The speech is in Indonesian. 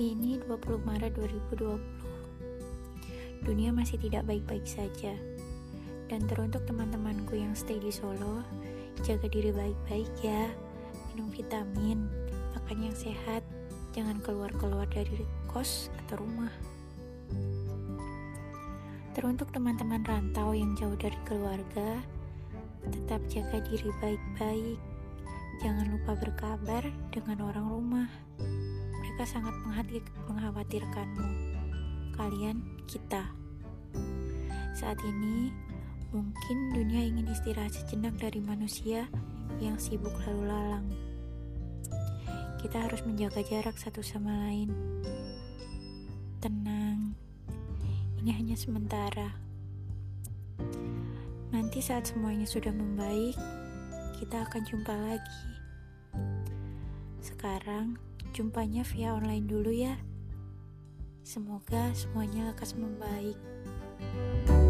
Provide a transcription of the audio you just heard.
20 Maret 2020 Dunia masih tidak baik-baik saja. Dan teruntuk teman-temanku yang stay di Solo Jaga diri baik-baik ya. Minum vitamin Makan yang sehat. Jangan keluar-keluar dari kos atau rumah. Teruntuk teman-teman rantau yang jauh dari keluarga Tetap jaga diri baik-baik. Jangan lupa berkabar dengan orang rumah. Mereka sangat mengkhawatirkanmu. Kalian, kita. Saat ini, mungkin dunia ingin istirahat sejenak dari manusia yang sibuk lalu lalang. Kita harus menjaga jarak satu sama lain. Tenang, ini hanya sementara. Nanti saat semuanya sudah membaik, kita akan jumpa lagi. Sekarang, jumpanya via online dulu ya. Semoga semuanya lekas membaik. thank you